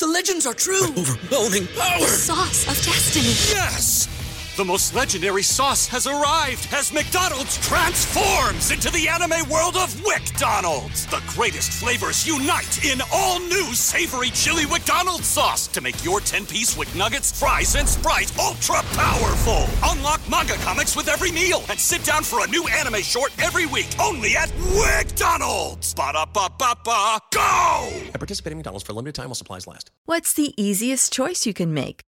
The legends are true. Overwhelming power! Sauce of destiny. Yes! The most legendary sauce has arrived as McDonald's transforms into the anime world of WickDonald's. The greatest flavors unite in all new savory chili McDonald's sauce to make your 10-piece Wick Nuggets, fries, and Sprite ultra powerful. Unlock manga comics with every meal and sit down for a new anime short every week only at WickDonald's. Ba-da-ba-ba-ba, go! At participating McDonald's for a limited time while supplies last. What's the easiest choice you can make?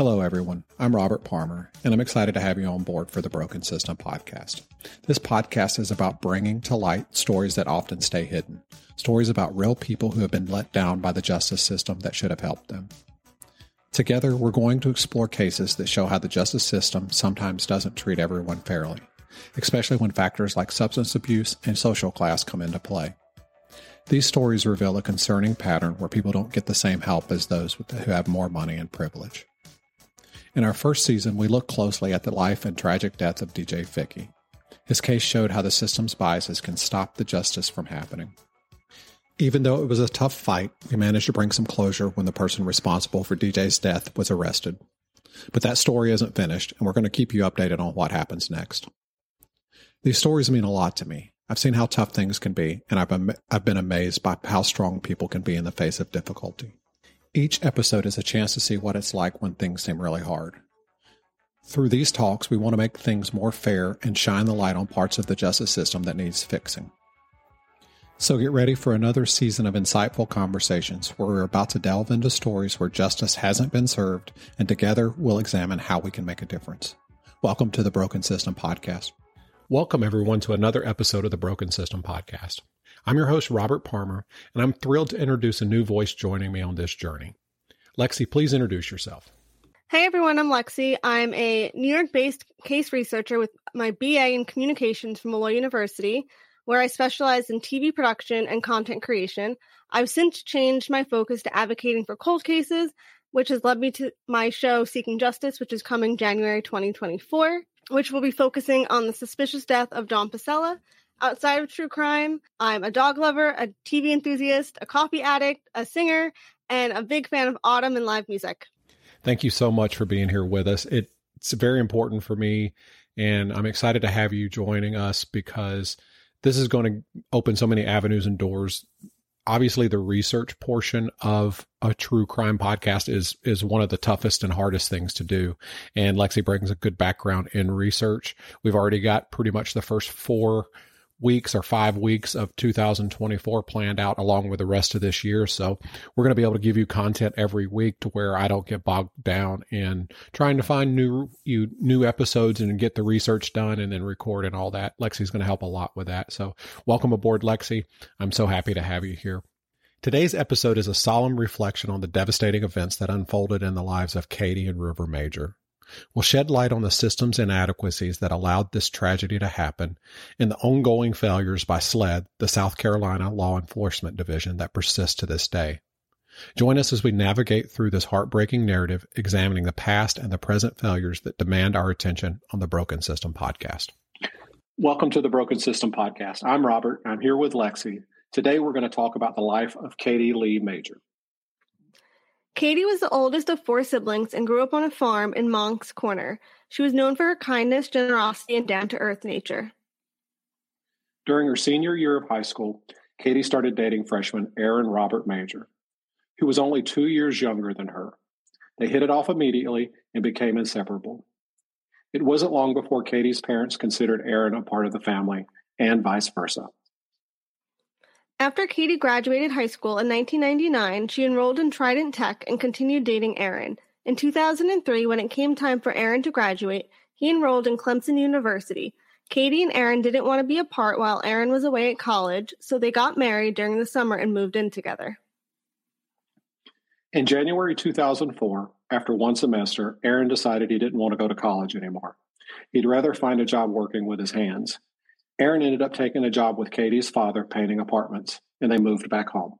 Hello, everyone. I'm Robert Parmer, and I'm excited to have you on board for the Broken System podcast. This podcast is about bringing to light stories that often stay hidden, stories about real people who have been let down by the justice system that should have helped them. Together, we're going to explore cases that show how the justice system sometimes doesn't treat everyone fairly, especially when factors like substance abuse and social class come into play. These stories reveal a concerning pattern where people don't get the same help as those who have more money and privilege. In our first season, we looked closely at the life and tragic death of DJ Ficky. His case showed how the system's biases can stop the justice from happening. Even though it was a tough fight, we managed to bring some closure when the person responsible for DJ's death was arrested. But that story isn't finished, and we're going to keep you updated on what happens next. These stories mean a lot to me. I've seen how tough things can be, and I've, am- I've been amazed by how strong people can be in the face of difficulty. Each episode is a chance to see what it's like when things seem really hard. Through these talks, we want to make things more fair and shine the light on parts of the justice system that needs fixing. So get ready for another season of insightful conversations where we're about to delve into stories where justice hasn't been served, and together we'll examine how we can make a difference. Welcome to the Broken System Podcast. Welcome, everyone, to another episode of the Broken System Podcast. I'm your host, Robert Parmer, and I'm thrilled to introduce a new voice joining me on this journey. Lexi, please introduce yourself. Hey everyone, I'm Lexi. I'm a New York based case researcher with my BA in communications from Molloy University, where I specialize in TV production and content creation. I've since changed my focus to advocating for cold cases, which has led me to my show Seeking Justice, which is coming January 2024, which will be focusing on the suspicious death of Don Pasella. Outside of true crime, I'm a dog lover, a TV enthusiast, a coffee addict, a singer, and a big fan of autumn and live music. Thank you so much for being here with us. It, it's very important for me, and I'm excited to have you joining us because this is going to open so many avenues and doors. Obviously, the research portion of a true crime podcast is is one of the toughest and hardest things to do. And Lexi brings a good background in research. We've already got pretty much the first four weeks or five weeks of 2024 planned out along with the rest of this year. So we're going to be able to give you content every week to where I don't get bogged down in trying to find new you new episodes and get the research done and then record and all that. Lexi's going to help a lot with that. So welcome aboard, Lexi. I'm so happy to have you here. Today's episode is a solemn reflection on the devastating events that unfolded in the lives of Kadie and River Major will shed light on the system's inadequacies that allowed this tragedy to happen and the ongoing failures by SLED, the South Carolina Law Enforcement Division, that persist to this day. Join us as we navigate through this heartbreaking narrative, examining the past and the present failures that demand our attention on the Broken System podcast. Welcome to the Broken System podcast. I'm Robert. I'm here with Lexi. Today we're going to talk about the life of Kadie Lee Major. Kadie was the oldest of four siblings and grew up on a farm in Moncks Corner. She was known for her kindness, generosity, and down to earth nature. During her senior year of high school, Kadie started dating freshman Aaron Robert Major, who was only two years younger than her. They hit it off immediately and became inseparable. It wasn't long before Kadie's parents considered Aaron a part of the family, and vice versa. After Kadie graduated high school in 1999, she enrolled in Trident Tech and continued dating Aaron. In 2003, when it came time for Aaron to graduate, he enrolled in Clemson University. Kadie and Aaron didn't want to be apart while Aaron was away at college, so they got married during the summer and moved in together. In January 2004, after one semester, Aaron decided he didn't want to go to college anymore. He'd rather find a job working with his hands. Aaron ended up taking a job with Kadie's father painting apartments, and they moved back home.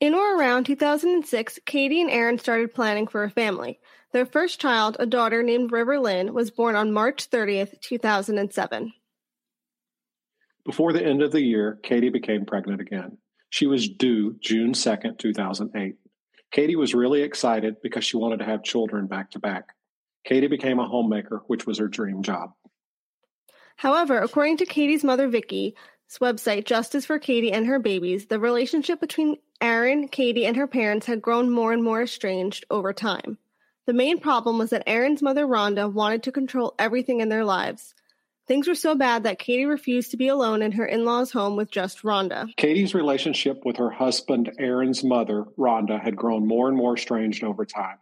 In or around 2006, Kadie and Aaron started planning for a family. Their first child, a daughter named River Lynn, was born on March 30th, 2007. Before the end of the year, Kadie became pregnant again. She was due June 2nd, 2008. Kadie was really excited because she wanted to have children back to back. Kadie became a homemaker, which was her dream job. However, according to Kadie's mother, Vicki's website, Justice for Kadie and Her Babies, the relationship between Aaron, Kadie, and her parents had grown more and more estranged over time. The main problem was that Aaron's mother, Rhonda, wanted to control everything in their lives. Things were so bad that Kadie refused to be alone in her in law's home with just Rhonda. Kadie's relationship with her husband, Aaron's mother, Rhonda, had grown more and more estranged over time.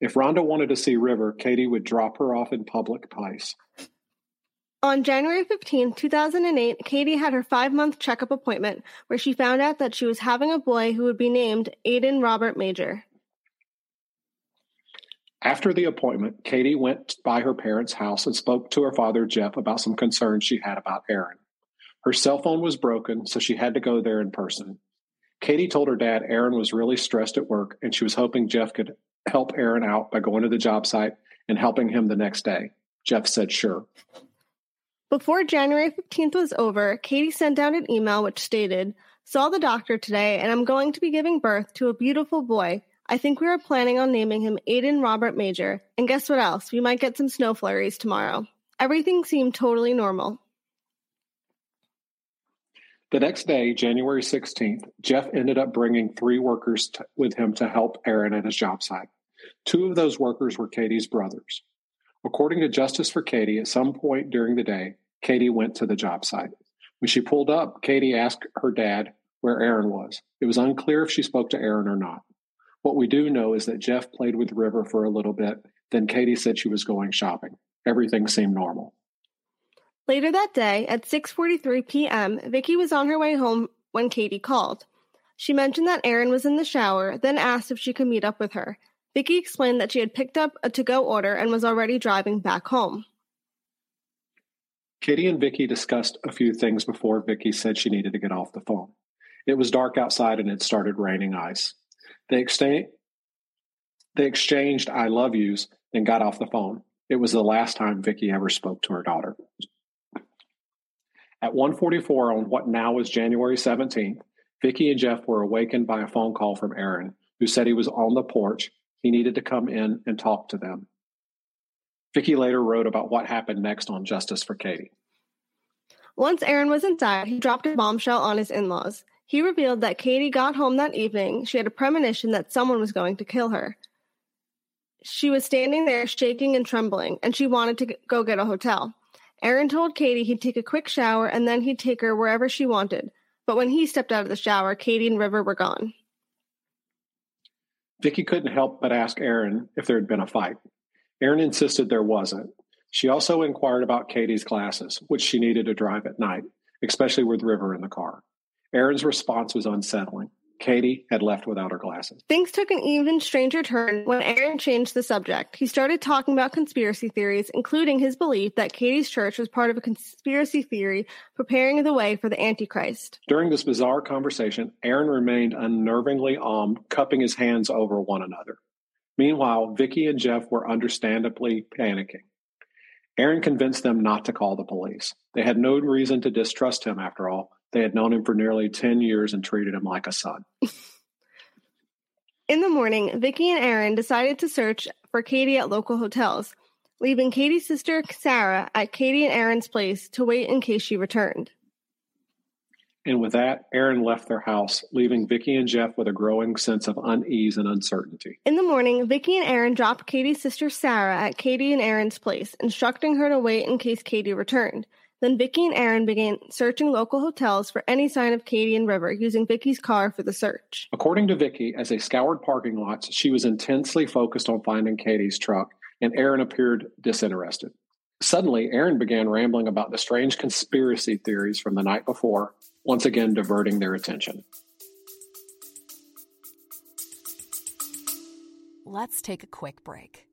If Rhonda wanted to see River, Kadie would drop her off in public place. On January 15, 2008, Kadie had her five month checkup appointment where she found out that she was having a boy who would be named Aiden Robert Major. After the appointment, Kadie went by her parents' house and spoke to her father, Jeff, about some concerns she had about Aaron. Her cell phone was broken, so she had to go there in person. Kadie told her dad Aaron was really stressed at work and she was hoping Jeff could help Aaron out by going to the job site and helping him the next day. Jeff said sure. Before January 15th was over, Kadie sent out an email which stated, Saw the doctor today, and I'm going to be giving birth to a beautiful boy. I think we are planning on naming him Aiden Robert Major. And guess what else? We might get some snow flurries tomorrow. Everything seemed totally normal. The next day, January 16th, Jeff ended up bringing three workers t- with him to help Aaron at his job site. Two of those workers were Kadie's brothers. According to Justice for Kadie, at some point during the day, Kadie went to the job site. When she pulled up, Kadie asked her dad where Aaron was. It was unclear if she spoke to Aaron or not. What we do know is that Jeff played with River for a little bit, then Kadie said she was going shopping. Everything seemed normal. Later that day, at 6:43 p.m., Vicki was on her way home when Kadie called. She mentioned that Aaron was in the shower, then asked if she could meet up with her. Vicki explained that she had picked up a to-go order and was already driving back home. Kadie and Vicki discussed a few things before Vicki said she needed to get off the phone. It was dark outside and it started raining ice. They, exta- they exchanged I love yous and got off the phone. It was the last time Vicki ever spoke to her daughter. At 1:44 on what now was January 17th, Vicki and Jeff were awakened by a phone call from Aaron, who said he was on the porch he needed to come in and talk to them. Vicki later wrote about what happened next on Justice for Kadie. Once Aaron was inside, he dropped a bombshell on his in laws. He revealed that Kadie got home that evening. She had a premonition that someone was going to kill her. She was standing there shaking and trembling, and she wanted to go get a hotel. Aaron told Kadie he'd take a quick shower and then he'd take her wherever she wanted. But when he stepped out of the shower, Kadie and River were gone. Vicki couldn't help but ask Aaron if there had been a fight. Aaron insisted there wasn't. She also inquired about Kadie's glasses, which she needed to drive at night, especially with River in the car. Aaron's response was unsettling. Kadie had left without her glasses. Things took an even stranger turn when Aaron changed the subject. He started talking about conspiracy theories, including his belief that Kadie's church was part of a conspiracy theory preparing the way for the Antichrist. During this bizarre conversation, Aaron remained unnervingly calm, cupping his hands over one another. Meanwhile, Vicki and Jeff were understandably panicking. Aaron convinced them not to call the police. They had no reason to distrust him, after all. They had known him for nearly 10 years and treated him like a son. In the morning, Vicki and Aaron decided to search for Kadie at local hotels, leaving Kadie's sister Sarah at Kadie and Aaron's place to wait in case she returned. And with that, Aaron left their house, leaving Vicki and Jeff with a growing sense of unease and uncertainty. In the morning, Vicki and Aaron dropped Kadie's sister Sarah at Kadie and Aaron's place, instructing her to wait in case Kadie returned. Then Vicki and Aaron began searching local hotels for any sign of Kadie and River, using Vicki's car for the search. According to Vicki, as they scoured parking lots, she was intensely focused on finding Kadie's truck, and Aaron appeared disinterested. Suddenly, Aaron began rambling about the strange conspiracy theories from the night before, once again diverting their attention. Let's take a quick break.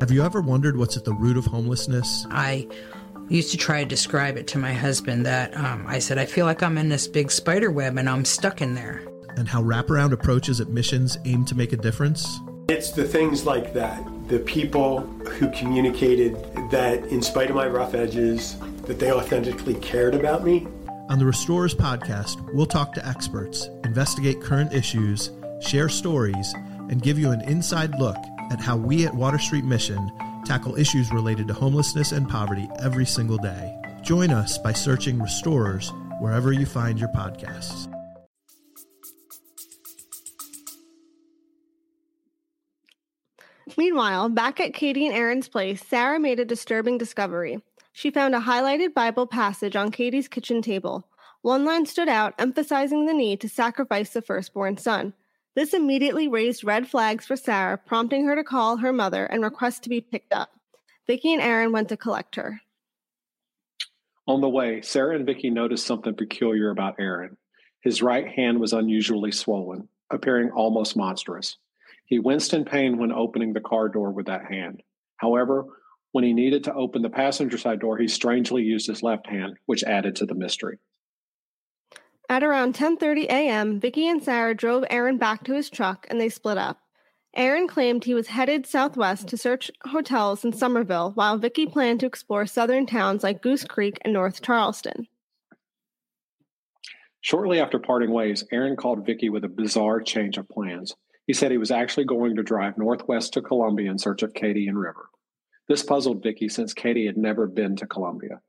Have you ever wondered what's at the root of homelessness? I used to try to describe it to my husband that um, I said, I feel like I'm in this big spider web and I'm stuck in there. And how wraparound approaches at missions aim to make a difference? It's the things like that. The people who communicated that, in spite of my rough edges, that they authentically cared about me. On the Restorers podcast, we'll talk to experts, investigate current issues, share stories, and give you an inside look at how we at Water Street Mission tackle issues related to homelessness and poverty every single day. Join us by searching Restorers wherever you find your podcasts. Meanwhile, back at Kadie and Aaron's place, Sarah made a disturbing discovery. She found a highlighted Bible passage on Kadie's kitchen table. One line stood out, emphasizing the need to sacrifice the firstborn son. This immediately raised red flags for Sarah, prompting her to call her mother and request to be picked up. Vicki and Aaron went to collect her. On the way, Sarah and Vicki noticed something peculiar about Aaron. His right hand was unusually swollen, appearing almost monstrous. He winced in pain when opening the car door with that hand. However, when he needed to open the passenger side door, he strangely used his left hand, which added to the mystery. At around 10:30 a.m., Vicki and Sarah drove Aaron back to his truck and they split up. Aaron claimed he was headed southwest to search hotels in Summerville, while Vicki planned to explore southern towns like Goose Creek and North Charleston. Shortly after parting ways, Aaron called Vicki with a bizarre change of plans. He said he was actually going to drive northwest to Columbia in search of Kadie and River. This puzzled Vicki since Kadie had never been to Columbia.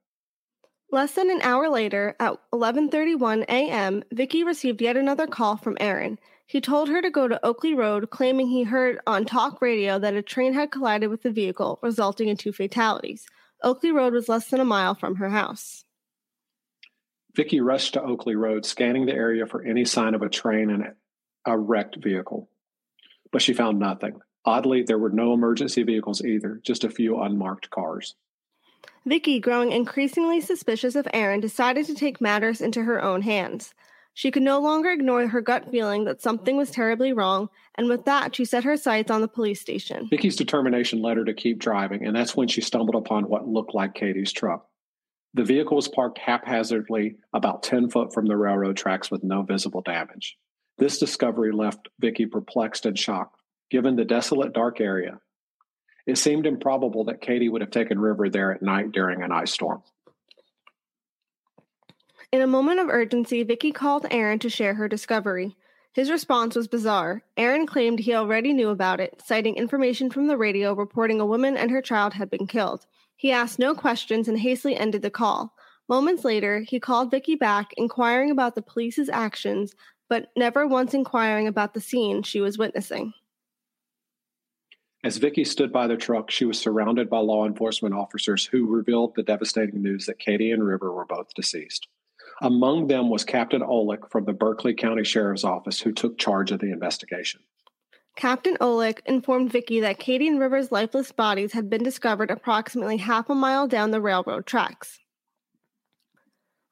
Less than an hour later, at 11:31 a.m., Vicki received yet another call from Aaron. He told her to go to Oakley Road, claiming he heard on talk radio that a train had collided with the vehicle, resulting in two fatalities. Oakley Road was less than a mile from her house. Vicki rushed to Oakley Road, scanning the area for any sign of a train and a wrecked vehicle. But she found nothing. Oddly, there were no emergency vehicles either, just a few unmarked cars. Vicki, growing increasingly suspicious of Aaron, decided to take matters into her own hands. She could no longer ignore her gut feeling that something was terribly wrong, and with that, she set her sights on the police station. Vicki's determination led her to keep driving, and that's when she stumbled upon what looked like Kadie's truck. The vehicle was parked haphazardly about 10 foot from the railroad tracks with no visible damage. This discovery left Vicki perplexed and shocked, given the desolate, dark area. It seemed improbable that Kadie would have taken River there at night during an ice storm. In a moment of urgency, Vicki called Aaron to share her discovery. His response was bizarre. Aaron claimed he already knew about it, citing information from the radio reporting a woman and her child had been killed. He asked no questions and hastily ended the call. Moments later, he called Vicki back, inquiring about the police's actions, but never once inquiring about the scene she was witnessing. As Vicki stood by the truck, she was surrounded by law enforcement officers who revealed the devastating news that Kadie and River were both deceased. Among them was Captain Olick from the Berkeley County Sheriff's Office, who took charge of the investigation. Captain Olick informed Vicki that Kadie and River's lifeless bodies had been discovered approximately half a mile down the railroad tracks.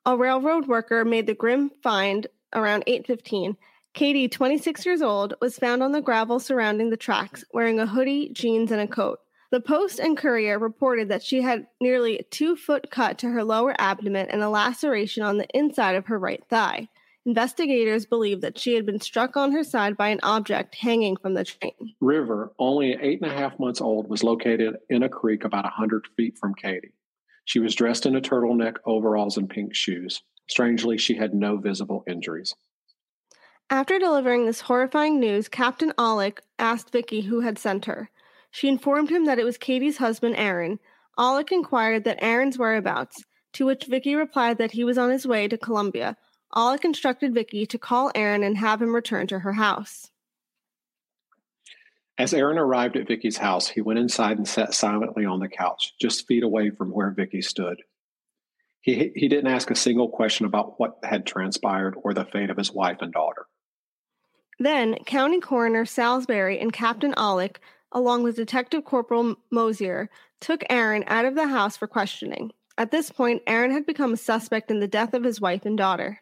A railroad worker made the grim find around 8:15 Kadie, 26 years old, was found on the gravel surrounding the tracks, wearing a hoodie, jeans, and a coat. The Post and Courier reported that she had nearly a two foot cut to her lower abdomen and a laceration on the inside of her right thigh. Investigators believe that she had been struck on her side by an object hanging from the train. River, only eight and a half months old, was located in a creek about a 100 feet from Kadie. She was dressed in a turtleneck, overalls, and pink shoes. Strangely, she had no visible injuries. After delivering this horrifying news, Captain Olick asked Vicki who had sent her. She informed him that it was Kadie's husband, Aaron. Olick inquired that Aaron's whereabouts. to which Vicki replied that he was on his way to Columbia. Alec instructed Vicki to call Aaron and have him return to her house. As Aaron arrived at Vicki's house, he went inside and sat silently on the couch, just feet away from where Vicki stood. He, he didn't ask a single question about what had transpired or the fate of his wife and daughter. Then, County Coroner Salisbury and Captain Alec, along with Detective Corporal Mosier, took Aaron out of the house for questioning. At this point, Aaron had become a suspect in the death of his wife and daughter.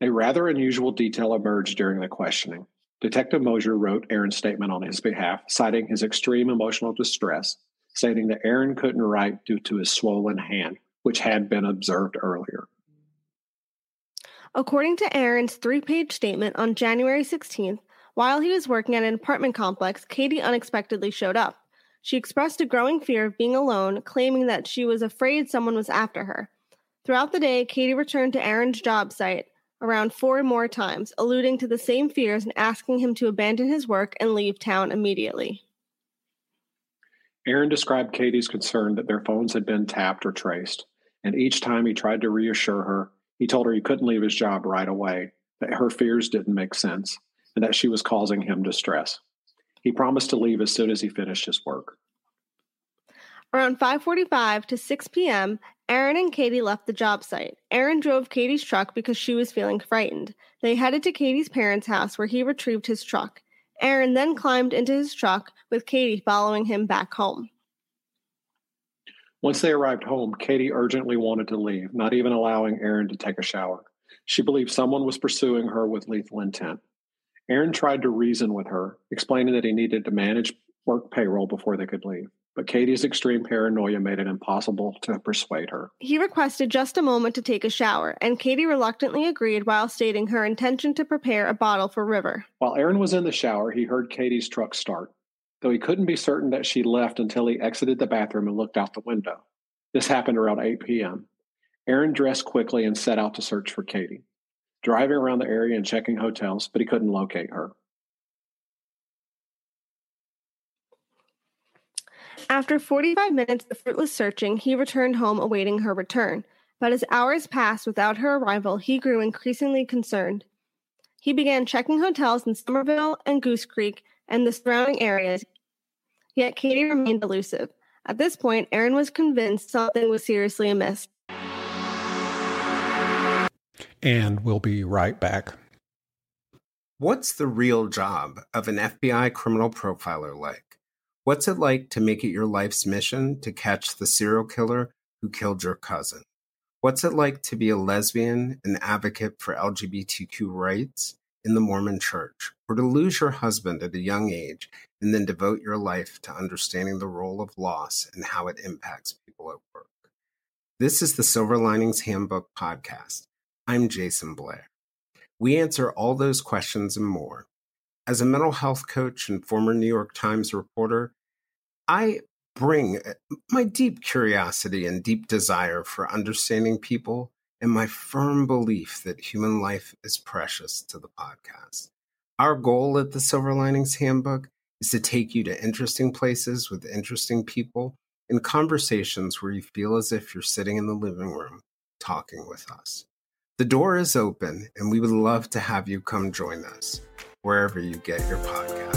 A rather unusual detail emerged during the questioning. Detective Mosier wrote Aaron's statement on his behalf, citing his extreme emotional distress, stating that Aaron couldn't write due to his swollen hand, which had been observed earlier. According to Aaron's three page statement on January 16th, while he was working at an apartment complex, Kadie unexpectedly showed up. She expressed a growing fear of being alone, claiming that she was afraid someone was after her. Throughout the day, Kadie returned to Aaron's job site around four more times, alluding to the same fears and asking him to abandon his work and leave town immediately. Aaron described Kadie's concern that their phones had been tapped or traced, and each time he tried to reassure her, he told her he couldn't leave his job right away, that her fears didn't make sense, and that she was causing him distress. He promised to leave as soon as he finished his work. Around 5:45 to 6 p.m., Aaron and Kadie left the job site. Aaron drove Kadie's truck because she was feeling frightened. They headed to Kadie's parents' house where he retrieved his truck. Aaron then climbed into his truck with Kadie following him back home. Once they arrived home, Kadie urgently wanted to leave, not even allowing Aaron to take a shower. She believed someone was pursuing her with lethal intent. Aaron tried to reason with her, explaining that he needed to manage work payroll before they could leave. But Kadie's extreme paranoia made it impossible to persuade her. He requested just a moment to take a shower, and Kadie reluctantly agreed while stating her intention to prepare a bottle for River. While Aaron was in the shower, he heard Kadie's truck start, though he couldn't be certain that she left until he exited the bathroom and looked out the window. This happened around 8 p.m. Aaron dressed quickly and set out to search for Kadie, driving around the area and checking hotels, but he couldn't locate her. After 45 minutes of fruitless searching, he returned home awaiting her return. But as hours passed without her arrival, he grew increasingly concerned. He began checking hotels in Summerville and Goose Creek and the surrounding areas, yet Kadie remained elusive. At this point, Aaron was convinced something was seriously amiss. And we'll be right back. What's the real job of an FBI criminal profiler like? What's it like to make it your life's mission to catch the serial killer who killed your cousin? What's it like to be a lesbian, an advocate for LGBTQ rights in the Mormon church, or to lose your husband at a young age and then devote your life to understanding the role of loss and how it impacts people at work? This is the Silver Linings Handbook podcast. I'm Jason Blair. We answer all those questions and more. As a mental health coach and former New York Times reporter, I bring uh, my deep curiosity and deep desire for understanding people and my firm belief that human life is precious to the podcast. Our goal at the Silver Linings Handbook is to take you to interesting places with interesting people in conversations where you feel as if you're sitting in the living room talking with us. The door is open, and we would love to have you come join us wherever you get your podcasts.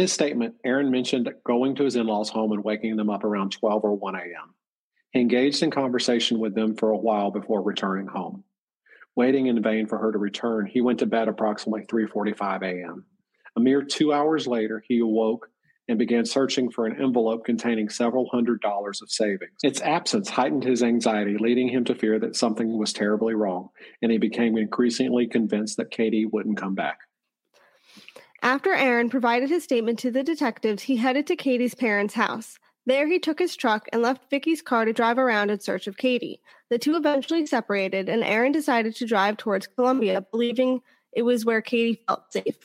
In his statement, Aaron mentioned going to his in law's home and waking them up around 12 or 1 a.m. He engaged in conversation with them for a while before returning home. Waiting in vain for her to return, he went to bed approximately 3:45 a.m. A mere 2 hours later, he awoke and began searching for an envelope containing several hundred dollars of savings. Its absence heightened his anxiety, leading him to fear that something was terribly wrong, and he became increasingly convinced that Kadie wouldn't come back. After Aaron provided his statement to the detectives, he headed to Kadie's parents' house. There, he took his truck and left Vicki's car to drive around in search of Kadie. The two eventually separated, and Aaron decided to drive towards Columbia, believing it was where Kadie felt safe.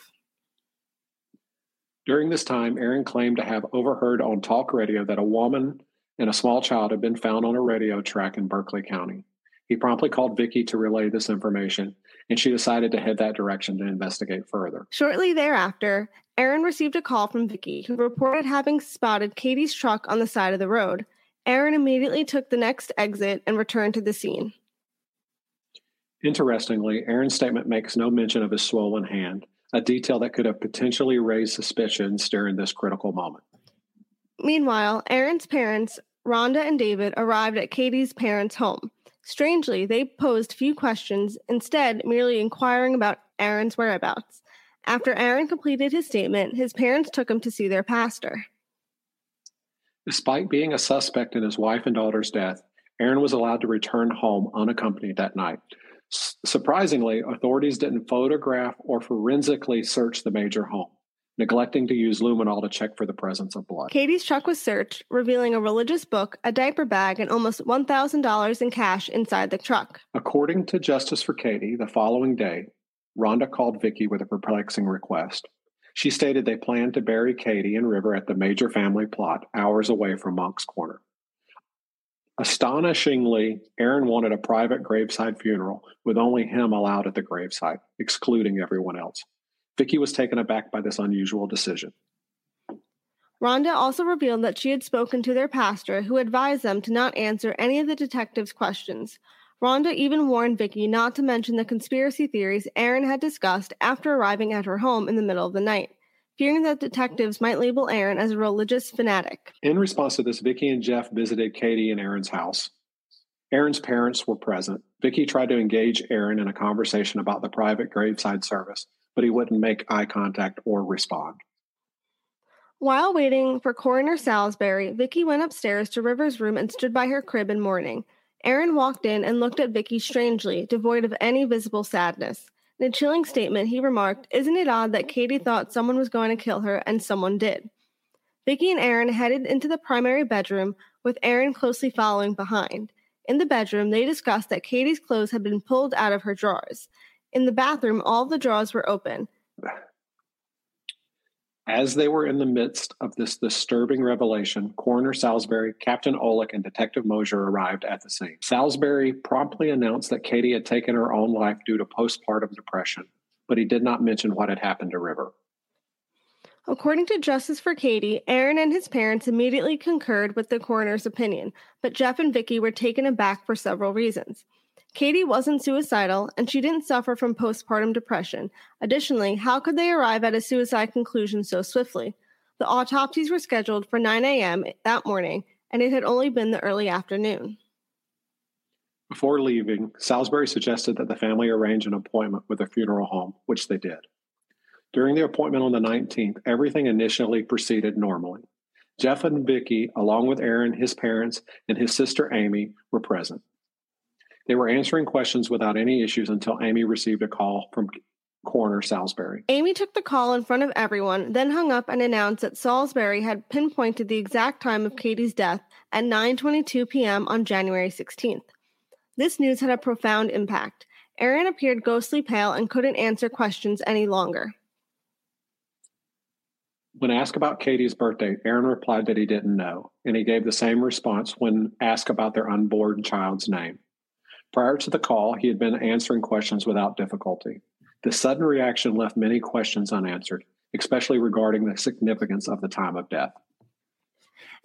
During this time, Aaron claimed to have overheard on talk radio that a woman and a small child had been found on a radio track in Berkeley County. He promptly called Vicki to relay this information, and she decided to head that direction to investigate further. Shortly thereafter, Aaron received a call from Vicki, who reported having spotted Kadie's truck on the side of the road. Aaron immediately took the next exit and returned to the scene. Interestingly, Aaron's statement makes no mention of his swollen hand, a detail that could have potentially raised suspicions during this critical moment. Meanwhile, Aaron's parents, Rhonda and David, arrived at Kadie's parents' home. Strangely, they posed few questions, instead, merely inquiring about Aaron's whereabouts. After Aaron completed his statement, his parents took him to see their pastor. Despite being a suspect in his wife and daughter's death, Aaron was allowed to return home unaccompanied that night. S- surprisingly, authorities didn't photograph or forensically search the major home neglecting to use luminol to check for the presence of blood. Kadie's truck was searched, revealing a religious book, a diaper bag, and almost $1,000 in cash inside the truck. According to Justice for Kadie, the following day, Rhonda called Vicki with a perplexing request. She stated they planned to bury Kadie and River at the major family plot, hours away from Moncks Corner. Astonishingly, Aaron wanted a private graveside funeral with only him allowed at the gravesite, excluding everyone else. Vicki was taken aback by this unusual decision. Rhonda also revealed that she had spoken to their pastor, who advised them to not answer any of the detectives' questions. Rhonda even warned Vicki not to mention the conspiracy theories Aaron had discussed after arriving at her home in the middle of the night, fearing that detectives might label Aaron as a religious fanatic. In response to this, Vicki and Jeff visited Kadie and Aaron's house. Aaron's parents were present. Vicki tried to engage Aaron in a conversation about the private graveside service, but he wouldn't make eye contact or respond. While waiting for Coroner Salisbury, Vicki went upstairs to River's room and stood by her crib in mourning. Aaron walked in and looked at Vicki strangely, devoid of any visible sadness. In a chilling statement, he remarked, Isn't it odd that Kadie thought someone was going to kill her and someone did? Vicki and Aaron headed into the primary bedroom, with Aaron closely following behind. In the bedroom, they discussed that Kadie's clothes had been pulled out of her drawers. In the bathroom, all the drawers were open. As they were in the midst of this disturbing revelation, Coroner Salisbury, Captain Olick, and Detective Mosier arrived at the scene. Salisbury promptly announced that Kadie had taken her own life due to postpartum depression, but he did not mention what had happened to River. According to Justice for Kadie, Aaron and his parents immediately concurred with the coroner's opinion, but Jeff and Vicki were taken aback for several reasons. Kadie wasn't suicidal, and she didn't suffer from postpartum depression. Additionally, how could they arrive at a suicide conclusion so swiftly? The autopsies were scheduled for 9 a.m. that morning, and it had only been the early afternoon. Before leaving, Salisbury suggested that the family arrange an appointment with a funeral home, which they did. During the appointment on the 19th, everything initially proceeded normally. Jeff and Vicki, along with Aaron, his parents, and his sister Amy, were present. They were answering questions without any issues until Amy received a call from coroner Salisbury. Amy took the call in front of everyone, then hung up and announced that Salisbury had pinpointed the exact time of Kadie's death at 9:22 p.m. on January 16th. This news had a profound impact. Aaron appeared ghostly pale and couldn't answer questions any longer. When asked about Kadie's birthday, Aaron replied that he didn't know, and he gave the same response when asked about their unborn child's name. Prior to the call, he had been answering questions without difficulty. The sudden reaction left many questions unanswered, especially regarding the significance of the time of death.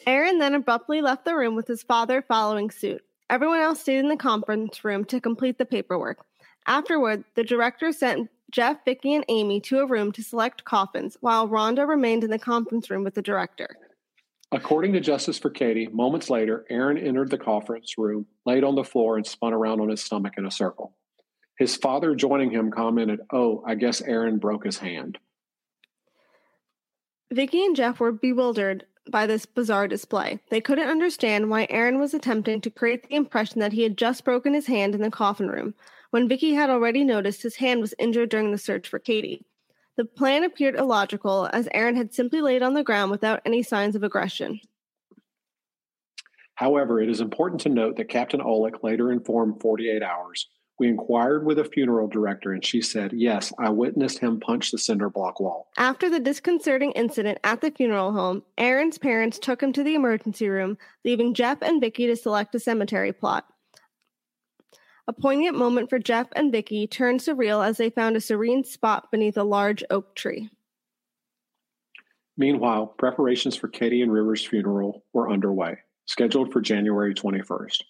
Aaron then abruptly left the room with his father following suit. Everyone else stayed in the conference room to complete the paperwork. Afterward, the director sent Jeff, Vicki, and Amy to a room to select coffins, while Rhonda remained in the conference room with the director. According to Justice for Kadie, moments later, Aaron entered the conference room, laid on the floor, and spun around on his stomach in a circle. His father, joining him, commented, Oh, I guess Aaron broke his hand. Vicki and Jeff were bewildered by this bizarre display. They couldn't understand why Aaron was attempting to create the impression that he had just broken his hand in the coffin room, when Vicki had already noticed his hand was injured during the search for Kadie. The plan appeared illogical, as Aaron had simply laid on the ground without any signs of aggression. However, it is important to note that Captain Olick later informed 48 Hours, We inquired with a funeral director, and she said, Yes, I witnessed him punch the cinder block wall. After the disconcerting incident at the funeral home, Aaron's parents took him to the emergency room, leaving Jeff and Vicki to select a cemetery plot. A poignant moment for Jeff and Vicki turned surreal as they found a serene spot beneath a large oak tree. Meanwhile, preparations for Kadie and Rivers' funeral were underway, scheduled for January 21st.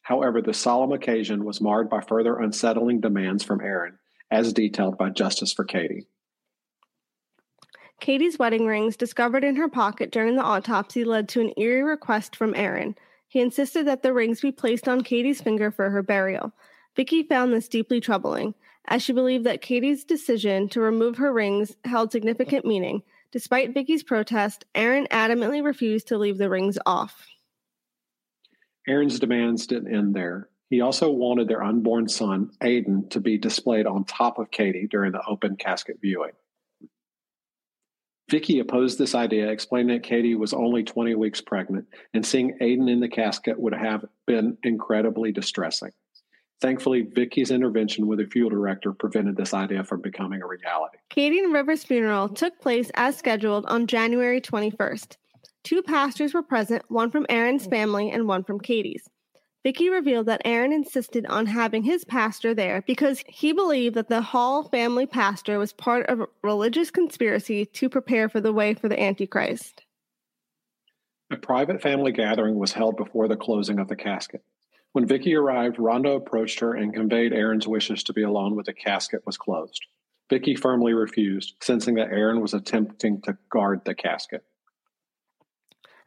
However, the solemn occasion was marred by further unsettling demands from Aaron, as detailed by Justice for Kadie. Kadie's wedding rings, discovered in her pocket during the autopsy, led to an eerie request from Aaron. He insisted that the rings be placed on Kadie's finger for her burial. Vicki found this deeply troubling, as she believed that Kadie's decision to remove her rings held significant meaning. Despite Vicki's protest, Aaron adamantly refused to leave the rings off. Aaron's demands didn't end there. He also wanted their unborn son, Aiden, to be displayed on top of Kadie during the open casket viewing. Vicki opposed this idea, explaining that Kadie was only 20 weeks pregnant, and seeing Aiden in the casket would have been incredibly distressing. Thankfully, Vicki's intervention with the fuel director prevented this idea from becoming a reality. Kadie and Rivers' funeral took place as scheduled on January 21st. Two pastors were present, one from Aaron's mm. family and one from Kadie's. Vicki revealed that Aaron insisted on having his pastor there because he believed that the Hall family pastor was part of a religious conspiracy to prepare for the way for the Antichrist. A private family gathering was held before the closing of the casket. When Vicki arrived, Rhonda approached her and conveyed Aaron's wishes to be alone when the casket was closed. Vicki firmly refused, sensing that Aaron was attempting to guard the casket.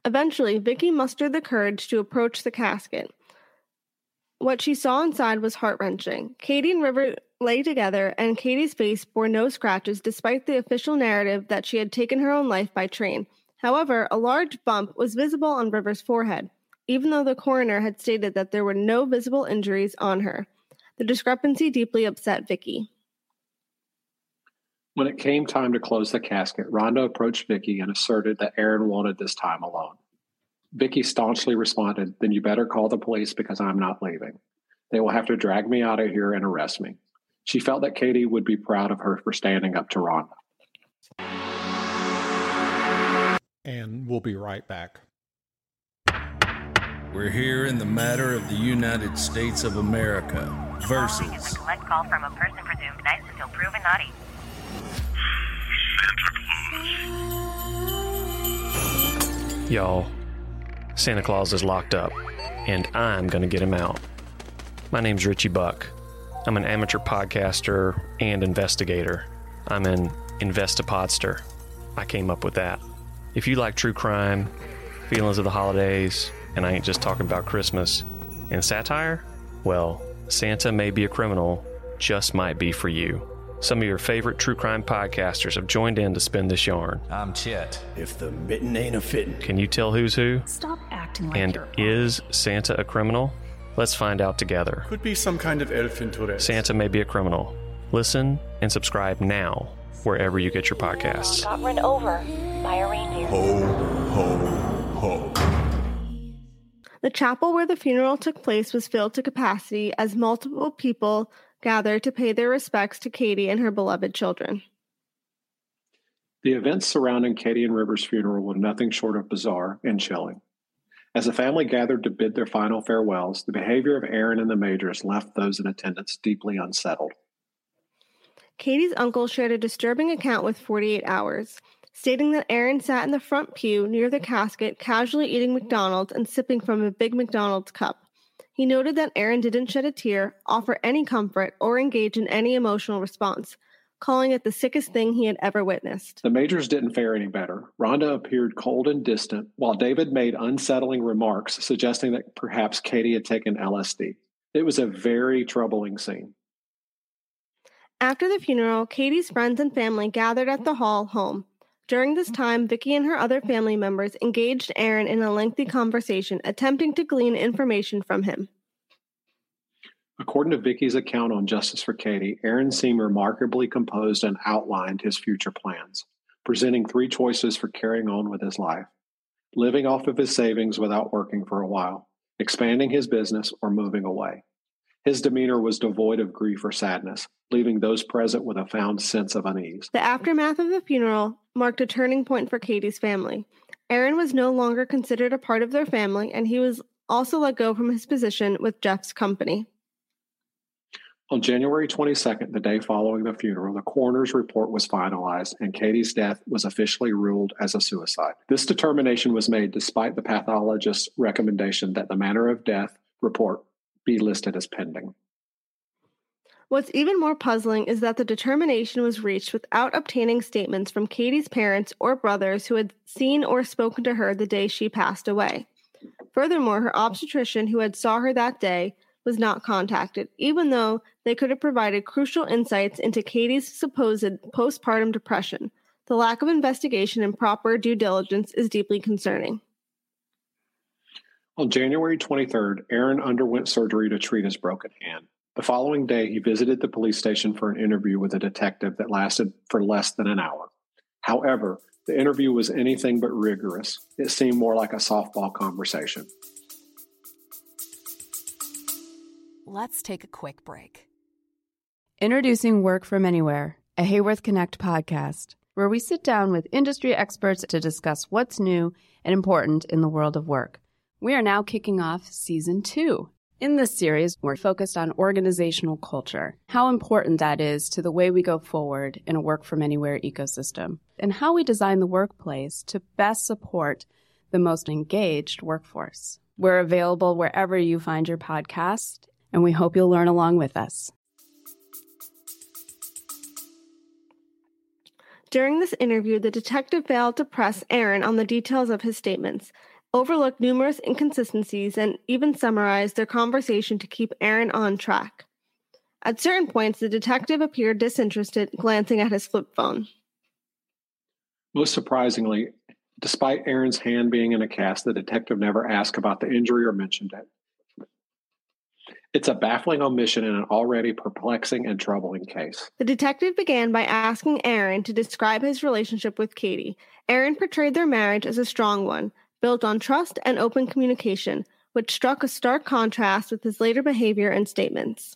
Eventually, Vicki mustered the courage to approach the casket. What she saw inside was heart wrenching. Kadie and River lay together, and Kadie's face bore no scratches despite the official narrative that she had taken her own life by train. However, a large bump was visible on River's forehead, even though the coroner had stated that there were no visible injuries on her. The discrepancy deeply upset Vicki. When it came time to close the casket, Rhonda approached Vicki and asserted that Aaron wanted this time alone. Vicki staunchly responded, Then you better call the police because I'm not leaving. They will have to drag me out of here and arrest me. She felt that Kadie would be proud of her for standing up to Rhonda. And we'll be right back. We're here in the matter of the United States of America versus. Collect call from a person presumed nice until proven naughty. Y'all, Santa Claus is locked up, and I'm going to get him out. My name's Richie Buck. I'm an amateur podcaster and investigator. I'm an investipodster. I came up with that. If you like true crime, feelings of the holidays, and I ain't just talking about Christmas, and satire, well, Santa may be a criminal, just might be for you. Some of your favorite true crime podcasters have joined in to spin this yarn. I'm Chet. If the mitten ain't a fitting. Can you tell who's who? Stop acting like And you're is Santa a criminal? Let's find out together. Could be some kind of elf in Tourette. Santa may be a criminal. Listen and subscribe now wherever you get your podcasts. Got run over by a reindeer. Ho, ho, ho. The chapel where the funeral took place was filled to capacity as multiple people gathered to pay their respects to Kadie and her beloved children. The events surrounding Kadie and Rivers' funeral were nothing short of bizarre and chilling. As the family gathered to bid their final farewells, the behavior of Aaron and the Majors left those in attendance deeply unsettled. Kadie's uncle shared a disturbing account with 48 Hours, stating that Aaron sat in the front pew near the casket, casually eating McDonald's and sipping from a big McDonald's cup. He noted that Aaron didn't shed a tear, offer any comfort, or engage in any emotional response, calling it the sickest thing he had ever witnessed. The Majors didn't fare any better. Rhonda appeared cold and distant, while David made unsettling remarks suggesting that perhaps Kadie had taken LSD. It was a very troubling scene. After the funeral, Kadie's friends and family gathered at the hall home. During this mm-hmm. time, Vicki and her other family members engaged Aaron in a lengthy conversation, attempting to glean information from him. According to Vicki's account on Justice for Kadie, Aaron seemed remarkably composed and outlined his future plans, presenting three choices for carrying on with his life living off of his savings without working for a while, expanding his business, or moving away. His demeanor was devoid of grief or sadness, leaving those present with a found sense of unease. The aftermath of the funeral marked a turning point for Kadie's family. Aaron was no longer considered a part of their family, and he was also let go from his position with Jeff's company. On January 22nd, the day following the funeral, the coroner's report was finalized and Kadie's death was officially ruled as a suicide. This determination was made despite the pathologist's recommendation that the manner of death report be listed as pending. What's even more puzzling is that the determination was reached without obtaining statements from Kadie's parents or brothers who had seen or spoken to her the day she passed away. Furthermore, her obstetrician who had saw her that day was not contacted, even though they could have provided crucial insights into Kadie's supposed postpartum depression. The lack of investigation and proper due diligence is deeply concerning. On January 23rd, Aaron underwent surgery to treat his broken hand. The following day, he visited the police station for an interview with a detective that lasted for less than an hour. However, the interview was anything but rigorous. It seemed more like a softball conversation. Let's take a quick break. Introducing Work From Anywhere, a Haworth Connect podcast, where we sit down with industry experts to discuss what's new and important in the world of work. We are now kicking off season two. In this series, we're focused on organizational culture, how important that is to the way we go forward in a work from anywhere ecosystem, and how we design the workplace to best support the most engaged workforce. We're available wherever you find your podcast and we hope you'll learn along with us. During this interview, the detective failed to press Aaron on the details of his statements, overlooked numerous inconsistencies, and even summarized their conversation to keep Aaron on track. At certain points, the detective appeared disinterested, glancing at his flip phone. Most surprisingly, despite Aaron's hand being in a cast, the detective never asked about the injury or mentioned it. It's a baffling omission in an already perplexing and troubling case. The detective began by asking Aaron to describe his relationship with Kadie. Aaron portrayed their marriage as a strong one, built on trust and open communication, which struck a stark contrast with his later behavior and statements.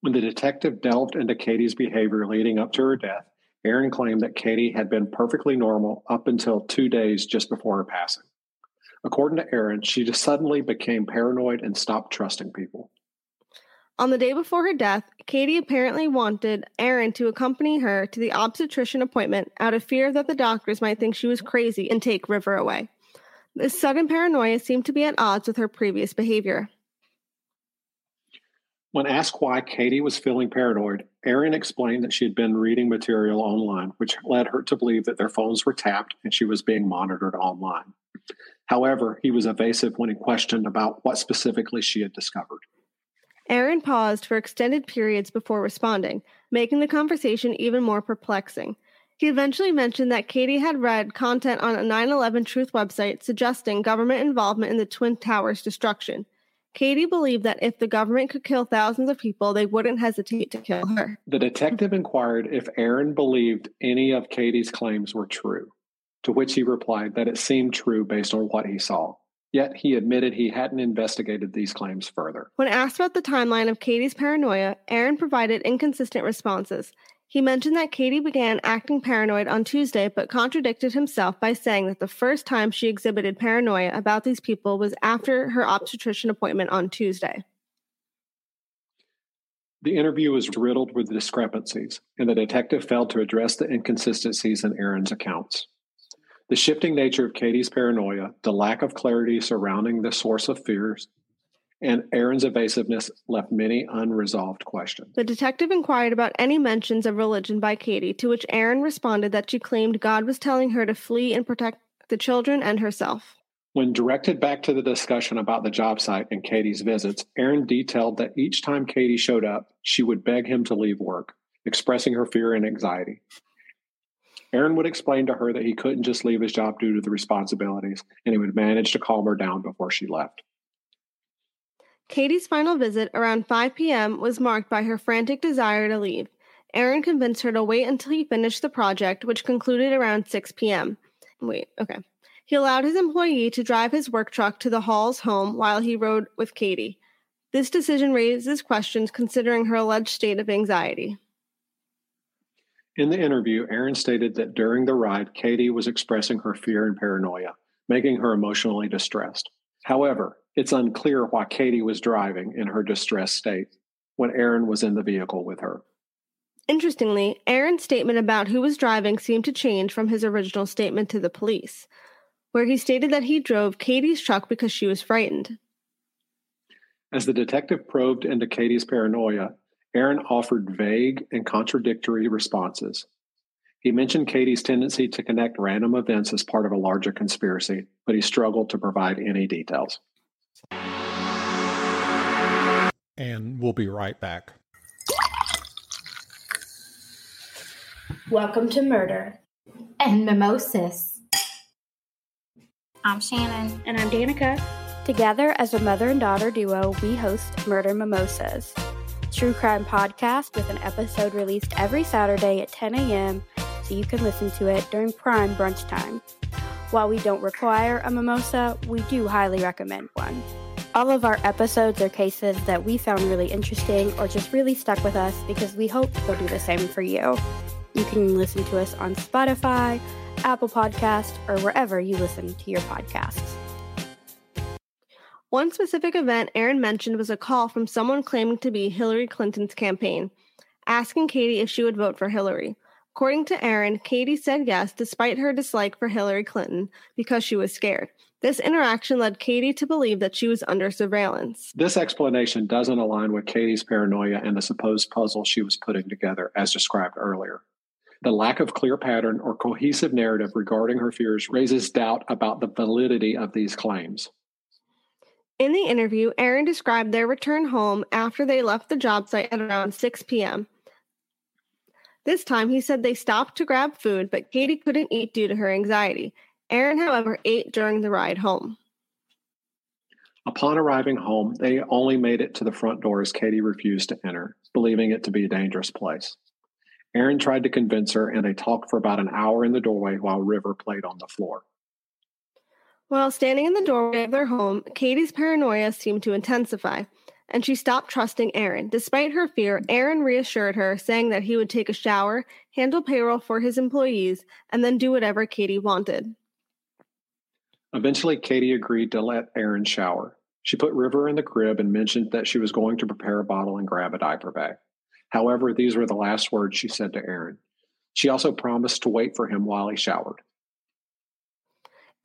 When the detective delved into Kadie's behavior leading up to her death, Aaron claimed that Kadie had been perfectly normal up until two days just before her passing. According to Aaron, she just suddenly became paranoid and stopped trusting people. On the day before her death, Kadie apparently wanted Aaron to accompany her to the obstetrician appointment out of fear that the doctors might think she was crazy and take River away. This sudden paranoia seemed to be at odds with her previous behavior. When asked why Kadie was feeling paranoid, Aaron explained that she had been reading material online, which led her to believe that their phones were tapped and she was being monitored online. However, he was evasive when he questioned about what specifically she had discovered. Aaron paused for extended periods before responding, making the conversation even more perplexing. He eventually mentioned that Kadie had read content on a 9 11 Truth website suggesting government involvement in the Twin Towers destruction. Kadie believed that if the government could kill thousands of people, they wouldn't hesitate to kill her. The detective inquired if Aaron believed any of Kadie's claims were true to which he replied that it seemed true based on what he saw. Yet he admitted he hadn't investigated these claims further. When asked about the timeline of Kadie's paranoia, Aaron provided inconsistent responses. He mentioned that Kadie began acting paranoid on Tuesday, but contradicted himself by saying that the first time she exhibited paranoia about these people was after her obstetrician appointment on Tuesday. The interview was riddled with discrepancies, and the detective failed to address the inconsistencies in Aaron's accounts. The shifting nature of Kadie's paranoia, the lack of clarity surrounding the source of fears, and Aaron's evasiveness left many unresolved questions. The detective inquired about any mentions of religion by Kadie, to which Aaron responded that she claimed God was telling her to flee and protect the children and herself. When directed back to the discussion about the job site and Kadie's visits, Aaron detailed that each time Kadie showed up, she would beg him to leave work, expressing her fear and anxiety. Aaron would explain to her that he couldn't just leave his job due to the responsibilities, and he would manage to calm her down before she left. Kadie's final visit around 5 p.m. was marked by her frantic desire to leave. Aaron convinced her to wait until he finished the project, which concluded around 6 p.m. Wait, okay. He allowed his employee to drive his work truck to the Hall's home while he rode with Kadie. This decision raises questions considering her alleged state of anxiety. In the interview, Aaron stated that during the ride, Kadie was expressing her fear and paranoia, making her emotionally distressed. However, it's unclear why Kadie was driving in her distressed state when Aaron was in the vehicle with her. Interestingly, Aaron's statement about who was driving seemed to change from his original statement to the police, where he stated that he drove Kadie's truck because she was frightened. As the detective probed into Kadie's paranoia, Aaron offered vague and contradictory responses. He mentioned Kadie's tendency to connect random events as part of a larger conspiracy, but he struggled to provide any details. And we'll be right back. Welcome to Murder and Mimosas. I'm Shannon. And I'm Danica. Together, as a mother and daughter duo, we host Murder Mimosas, true crime podcast with an episode released every Saturday at 10 a.m. so you can listen to it during prime brunch time. While we don't require a mimosa, we do highly recommend one. All of our episodes are cases that we found really interesting or just really stuck with us because we hope they'll do the same for you. You can listen to us on Spotify, Apple Podcast, or wherever you listen to your podcasts. One specific event Aaron mentioned was a call from someone claiming to be Hillary Clinton's campaign, asking Kadie if she would vote for Hillary. According to Aaron, Kadie said yes despite her dislike for Hillary Clinton because she was scared. This interaction led Kadie to believe that she was under surveillance. This explanation doesn't align with Kadie's paranoia and the supposed puzzle she was putting together, as described earlier. The lack of clear pattern or cohesive narrative regarding her fears raises doubt about the validity of these claims. In the interview, Aaron described their return home after they left the job site at around 6 p.m. This time, he said they stopped to grab food, but Kadie couldn't eat due to her anxiety. Aaron, however, ate during the ride home. Upon arriving home, they only made it to the front door as Kadie refused to enter, believing it to be a dangerous place. Aaron tried to convince her, and they talked for about an hour in the doorway while River played on the floor. While standing in the doorway of their home, Kadie's paranoia seemed to intensify, and she stopped trusting Aaron. Despite her fear, Aaron reassured her, saying that he would take a shower, handle payroll for his employees, and then do whatever Kadie wanted. Eventually, Kadie agreed to let Aaron shower. She put River in the crib and mentioned that she was going to prepare a bottle and grab a diaper bag. However, these were the last words she said to Aaron. She also promised to wait for him while he showered.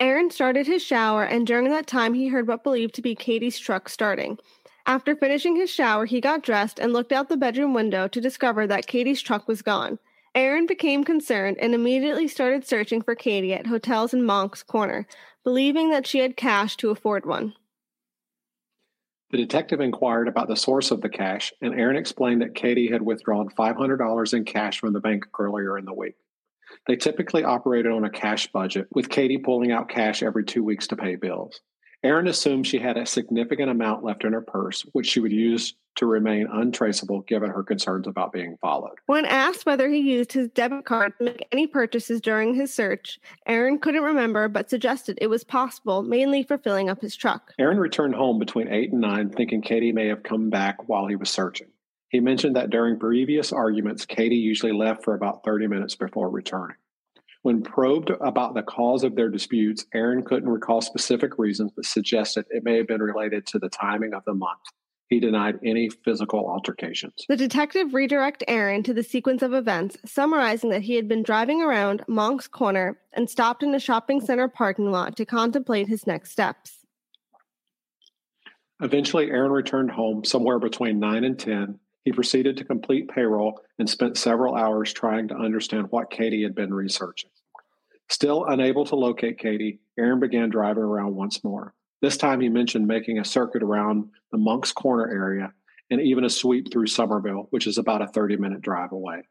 Aaron started his shower, and during that time, he heard what believed to be Kadie's truck starting. After finishing his shower, he got dressed and looked out the bedroom window to discover that Kadie's truck was gone. Aaron became concerned and immediately started searching for Kadie at hotels in Moncks Corner, believing that she had cash to afford one. The detective inquired about the source of the cash, and Aaron explained that Kadie had withdrawn $500 in cash from the bank earlier in the week. They typically operated on a cash budget, with Kadie pulling out cash every two weeks to pay bills. Aaron assumed she had a significant amount left in her purse, which she would use to remain untraceable given her concerns about being followed. When asked whether he used his debit card to make any purchases during his search, Aaron couldn't remember but suggested it was possible, mainly for filling up his truck. Aaron returned home between 8 and 9, thinking Kadie may have come back while he was searching. He mentioned that during previous arguments, Kadie usually left for about 30 minutes before returning. When probed about the cause of their disputes, Aaron couldn't recall specific reasons, but suggested it may have been related to the timing of the month. He denied any physical altercations. The detective redirected Aaron to the sequence of events, summarizing that he had been driving around Moncks Corner and stopped in a shopping center parking lot to contemplate his next steps. Eventually, Aaron returned home somewhere between 9 and 10 he proceeded to complete payroll and spent several hours trying to understand what Kadie had been researching. Still unable to locate Kadie, Aaron began driving around once more. This time he mentioned making a circuit around the Moncks Corner area and even a sweep through Summerville, which is about a 30 minute drive away.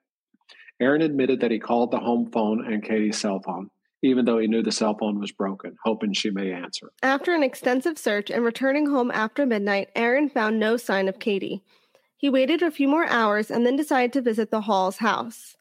Aaron admitted that he called the home phone and Kadie's cell phone, even though he knew the cell phone was broken, hoping she may answer. After an extensive search and returning home after midnight, Aaron found no sign of Kadie. He waited a few more hours and then decided to visit the Hall's house.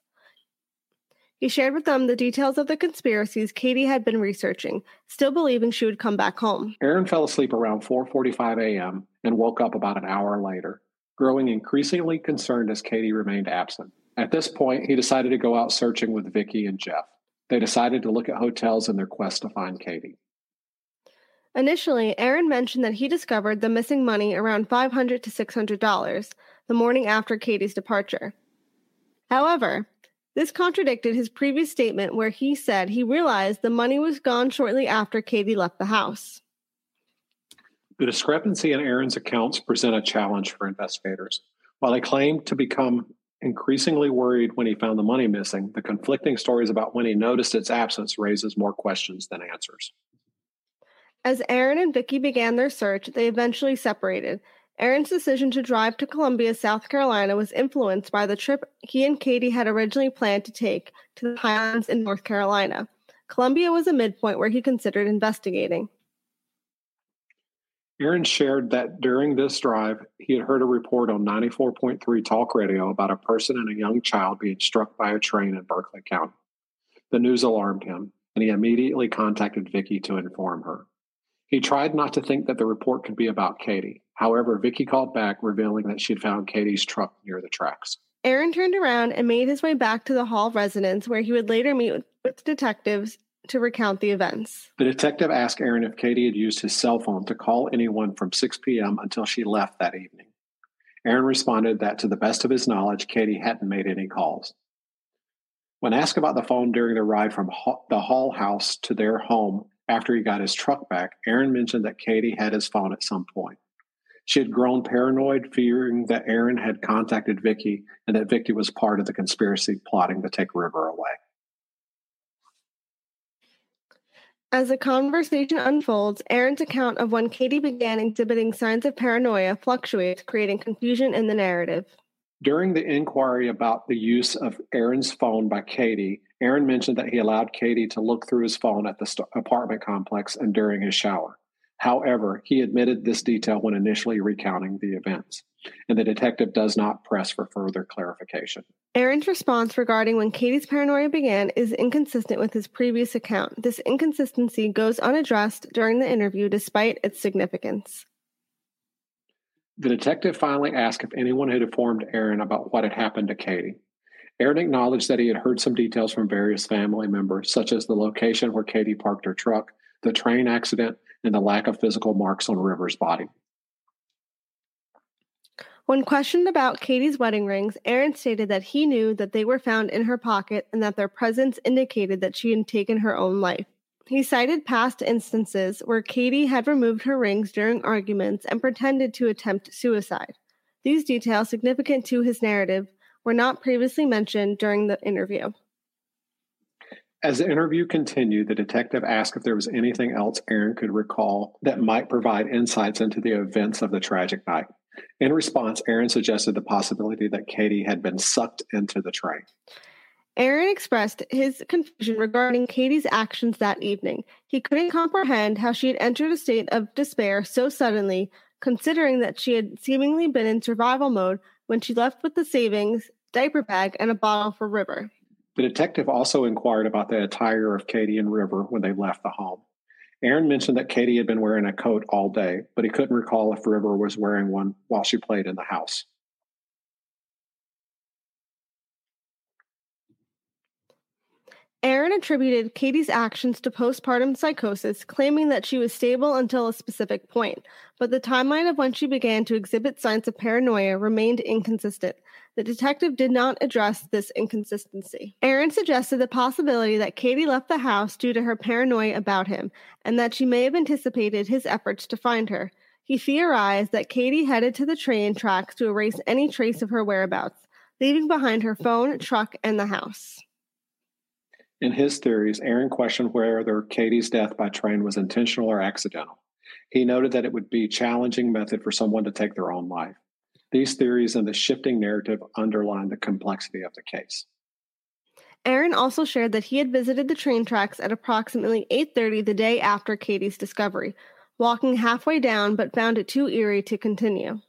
He shared with them the details of the conspiracies Kadie had been researching, still believing she would come back home. Aaron fell asleep around 4:45 a.m. and woke up about an hour later, growing increasingly concerned as Kadie remained absent. At this point, he decided to go out searching with Vicki and Jeff. They decided to look at hotels in their quest to find Kadie. Initially, Aaron mentioned that he discovered the missing money around 500 to $600 the morning after Kadie's departure. However, this contradicted his previous statement where he said he realized the money was gone shortly after Kadie left the house. The discrepancy in Aaron's accounts present a challenge for investigators. While he claimed to become increasingly worried when he found the money missing, the conflicting stories about when he noticed its absence raises more questions than answers. As Aaron and Vicki began their search, they eventually separated. Aaron's decision to drive to Columbia, South Carolina was influenced by the trip he and Kadie had originally planned to take to the Highlands in North Carolina. Columbia was a midpoint where he considered investigating. Aaron shared that during this drive, he had heard a report on 94.3 talk radio about a person and a young child being struck by a train in Berkeley County. The news alarmed him, and he immediately contacted Vicki to inform her. He tried not to think that the report could be about Kadie. However, Vicki called back, revealing that she had found Kadie's truck near the tracks. Aaron turned around and made his way back to the Hall residence, where he would later meet with, with detectives to recount the events. The detective asked Aaron if Kadie had used his cell phone to call anyone from 6 p.m. until she left that evening. Aaron responded that to the best of his knowledge, Kadie hadn't made any calls. When asked about the phone during the ride from the Hall house to their home, after he got his truck back, Aaron mentioned that Kadie had his phone at some point. She had grown paranoid, fearing that Aaron had contacted Vicki and that Vicki was part of the conspiracy plotting to take River away. As the conversation unfolds, Aaron's account of when Kadie began exhibiting signs of paranoia fluctuates, creating confusion in the narrative. During the inquiry about the use of Aaron's phone by Kadie, Aaron mentioned that he allowed Kadie to look through his phone at the apartment complex and during his shower. However, he admitted this detail when initially recounting the events, and the detective does not press for further clarification. Aaron's response regarding when Kadie's paranoia began is inconsistent with his previous account. This inconsistency goes unaddressed during the interview despite its significance. The detective finally asked if anyone had informed Aaron about what had happened to Kadie. Aaron acknowledged that he had heard some details from various family members, such as the location where Kadie parked her truck, the train accident, and the lack of physical marks on River's body. When questioned about Kadie's wedding rings, Aaron stated that he knew that they were found in her pocket and that their presence indicated that she had taken her own life. He cited past instances where Kadie had removed her rings during arguments and pretended to attempt suicide. These details, significant to his narrative, were not previously mentioned during the interview. As the interview continued, the detective asked if there was anything else Aaron could recall that might provide insights into the events of the tragic night. In response, Aaron suggested the possibility that Kadie had been sucked into the train. Aaron expressed his confusion regarding Kadie's actions that evening. He couldn't comprehend how she had entered a state of despair so suddenly, considering that she had seemingly been in survival mode when she left with the savings, diaper bag, and a bottle for River. The detective also inquired about the attire of Kadie and River when they left the home. Aaron mentioned that Kadie had been wearing a coat all day, but he couldn't recall if River was wearing one while she played in the house. Aaron attributed Kadie's actions to postpartum psychosis, claiming that she was stable until a specific point, but the timeline of when she began to exhibit signs of paranoia remained inconsistent. The detective did not address this inconsistency. Aaron suggested the possibility that Kadie left the house due to her paranoia about him, and that she may have anticipated his efforts to find her. He theorized that Kadie headed to the train tracks to erase any trace of her whereabouts, leaving behind her phone, truck, and the house. In his theories, Aaron questioned whether Kadie's death by train was intentional or accidental. He noted that it would be a challenging method for someone to take their own life. These theories and the shifting narrative underline the complexity of the case. Aaron also shared that he had visited the train tracks at approximately 8:30 the day after Kadie's discovery, walking halfway down but found it too eerie to continue.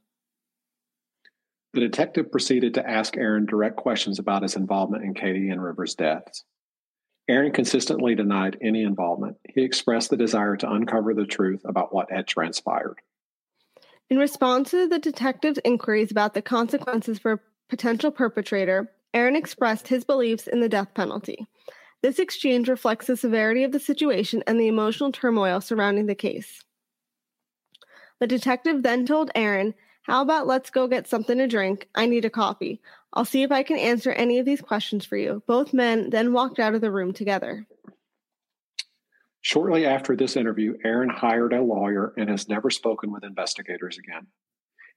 The detective proceeded to ask Aaron direct questions about his involvement in Kadie and River's deaths. Aaron consistently denied any involvement. He expressed the desire to uncover the truth about what had transpired. In response to the detective's inquiries about the consequences for a potential perpetrator, Aaron expressed his beliefs in the death penalty. This exchange reflects the severity of the situation and the emotional turmoil surrounding the case. The detective then told Aaron, How about let's go get something to drink? I need a coffee. I'll see if I can answer any of these questions for you. Both men then walked out of the room together. Shortly after this interview, Aaron hired a lawyer and has never spoken with investigators again.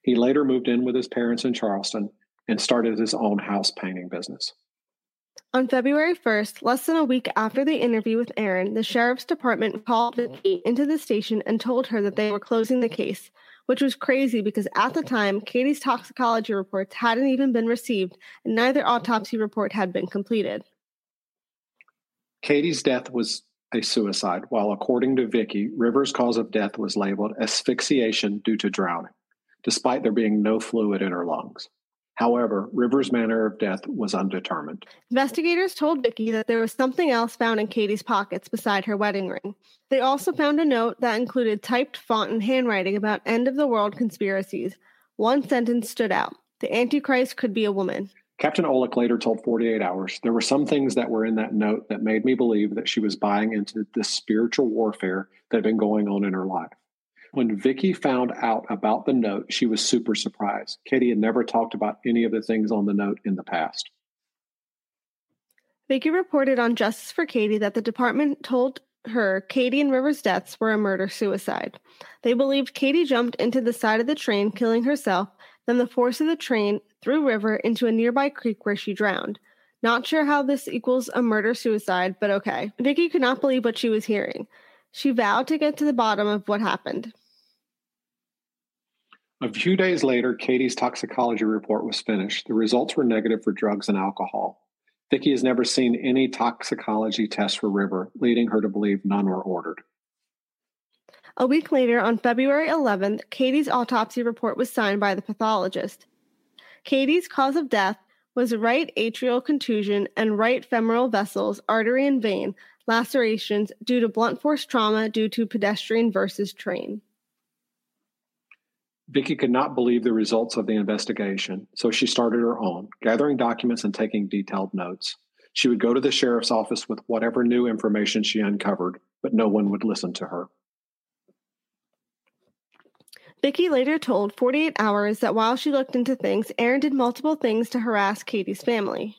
He later moved in with his parents in Charleston and started his own house painting business. On February 1st, less than a week after the interview with Aaron, the sheriff's department called Vicki into the station and told her that they were closing the case, which was crazy because at the time, Kadie's toxicology reports hadn't even been received and neither autopsy report had been completed. Kadie's death was a suicide, while according to Vicki, Rivers' cause of death was labeled asphyxiation due to drowning, despite there being no fluid in her lungs. However, Rivers' manner of death was undetermined. Investigators told Vicki that there was something else found in Kadie's pockets beside her wedding ring. They also found a note that included typed font and handwriting about end of the world conspiracies. One sentence stood out The Antichrist could be a woman. Captain Olick later told 48 Hours there were some things that were in that note that made me believe that she was buying into this spiritual warfare that had been going on in her life. When Vicki found out about the note, she was super surprised. Kadie had never talked about any of the things on the note in the past. Vicki reported on Justice for Kadie that the department told her Kadie and Rivers' deaths were a murder suicide. They believed Kadie jumped into the side of the train, killing herself, then the force of the train threw River into a nearby creek where she drowned. Not sure how this equals a murder suicide, but okay. Vicki could not believe what she was hearing. She vowed to get to the bottom of what happened. A few days later, Kadie's toxicology report was finished. The results were negative for drugs and alcohol. Vicki has never seen any toxicology tests for River, leading her to believe none were ordered. A week later, on February 11th, Kadie's autopsy report was signed by the pathologist. Kadie's cause of death was right atrial contusion and right femoral vessels, artery and vein lacerations due to blunt force trauma due to pedestrian versus train. Vicki could not believe the results of the investigation, so she started her own, gathering documents and taking detailed notes. She would go to the sheriff's office with whatever new information she uncovered, but no one would listen to her. Vicki later told 48 Hours that while she looked into things, Aaron did multiple things to harass Kadie's family.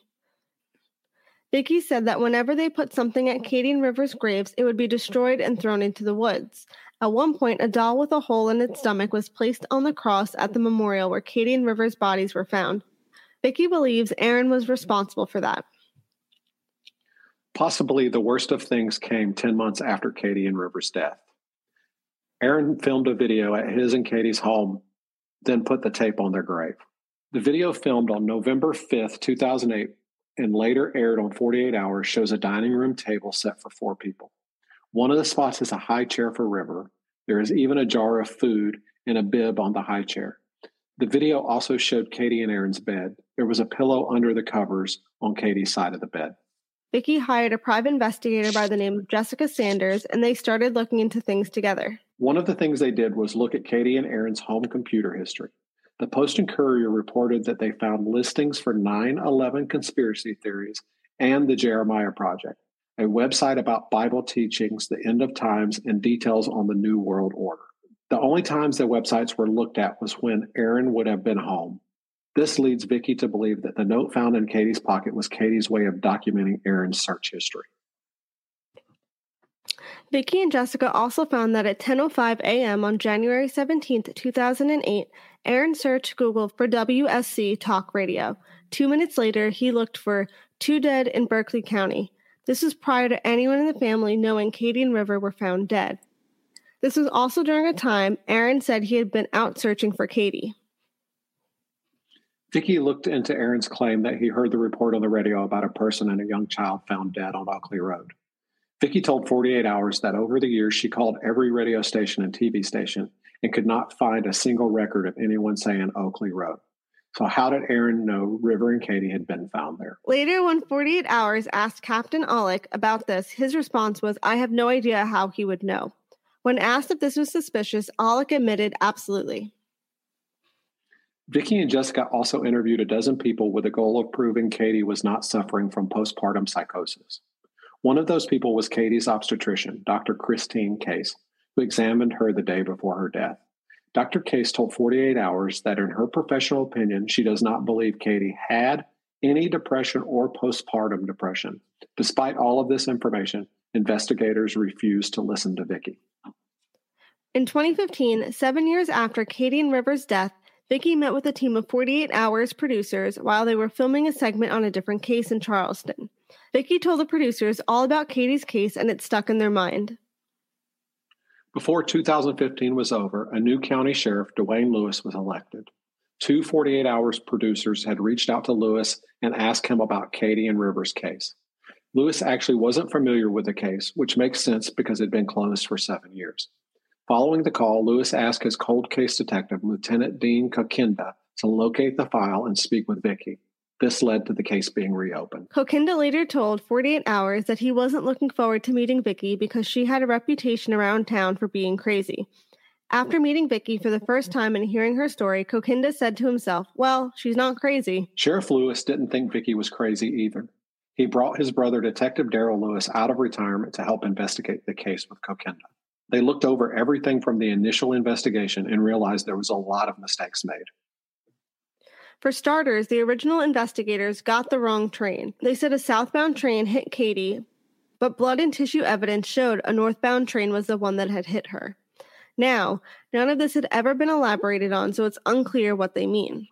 Vicki said that whenever they put something at Kadie and Rivers' graves, it would be destroyed and thrown into the woods. At one point, a doll with a hole in its oh. stomach was placed on the cross at the memorial where Kadie and Rivers' bodies were found. Vicki believes Aaron was responsible for that. Possibly the worst of things came 10 months after Kadie and Rivers' death. Aaron filmed a video at his and Kadie's home, then put the tape on their grave. The video filmed on November 5th, 2008, and later aired on 48 Hours shows a dining room table set for four people. One of the spots is a high chair for River. There is even a jar of food and a bib on the high chair. The video also showed Kadie and Aaron's bed. There was a pillow under the covers on Kadie's side of the bed. Vicki hired a private investigator by the name of Jessica Sanders, and they started looking into things together. One of the things they did was look at Kadie and Aaron's home computer history. The Post and Courier reported that they found listings for 9 11 conspiracy theories and the Jeremiah Project, a website about Bible teachings, the end of times, and details on the New World Order. The only times the websites were looked at was when Aaron would have been home. This leads Vicki to believe that the note found in Kadie's pocket was Kadie's way of documenting Aaron's search history. Vicki and Jessica also found that at 10:05 a.m. on January 17, 2008, Aaron searched Google for WSC Talk Radio. 2 minutes later, he looked for Two Dead in Berkeley County. This was prior to anyone in the family knowing Kadie and River were found dead. This was also during a time Aaron said he had been out searching for Kadie. Vicki looked into Aaron's claim that he heard the report on the radio about a person and a young child found dead on Oakley Road. Vicki told 48 Hours that over the years she called every radio station and TV station and could not find a single record of anyone saying Oakley Road. So, how did Aaron know River and Kadie had been found there? Later, when 48 Hours asked Captain Olick about this, his response was, I have no idea how he would know. When asked if this was suspicious, Olick admitted absolutely. Vicki and Jessica also interviewed a dozen people with the goal of proving Kadie was not suffering from postpartum psychosis. One of those people was Kadie's obstetrician, Dr. Christine Case, who examined her the day before her death. Dr. Case told 48 Hours that, in her professional opinion, she does not believe Kadie had any depression or postpartum depression. Despite all of this information, investigators refused to listen to Vicki. In 2015, seven years after Kadie and Rivers' death, Vicki met with a team of 48 Hours producers while they were filming a segment on a different case in Charleston. Vicki told the producers all about Kadie's case and it stuck in their mind. Before 2015 was over, a new county sheriff, Duane Lewis, was elected. Two 48 Hours producers had reached out to Lewis and asked him about Kadie and Rivers' case. Lewis actually wasn't familiar with the case, which makes sense because it had been closed for seven years. Following the call, Lewis asked his cold case detective, Lieutenant Dean Kokinda, to locate the file and speak with Vicki. This led to the case being reopened. Kokinda later told 48 Hours that he wasn't looking forward to meeting Vicki because she had a reputation around town for being crazy. After meeting Vicki for the first time and hearing her story, Kokinda said to himself, Well, she's not crazy. Sheriff Lewis didn't think Vicki was crazy either. He brought his brother, Detective Daryl Lewis, out of retirement to help investigate the case with Kokinda. They looked over everything from the initial investigation and realized there was a lot of mistakes made. For starters, the original investigators got the wrong train. They said a southbound train hit Kadie, but blood and tissue evidence showed a northbound train was the one that had hit her. Now, none of this had ever been elaborated on, so it's unclear what they mean.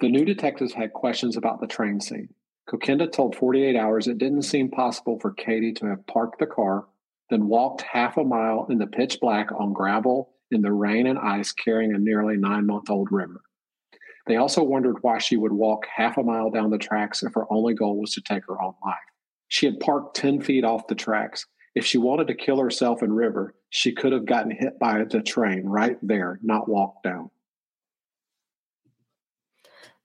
The new detectives had questions about the train scene. Kokinda told 48 Hours it didn't seem possible for Kadie to have parked the car, then walked half a mile in the pitch black on gravel in the rain and ice carrying a nearly nine month old River. They also wondered why she would walk half a mile down the tracks if her only goal was to take her own life. She had parked 10 feet off the tracks. If she wanted to kill herself in River, she could have gotten hit by the train right there, not walked down.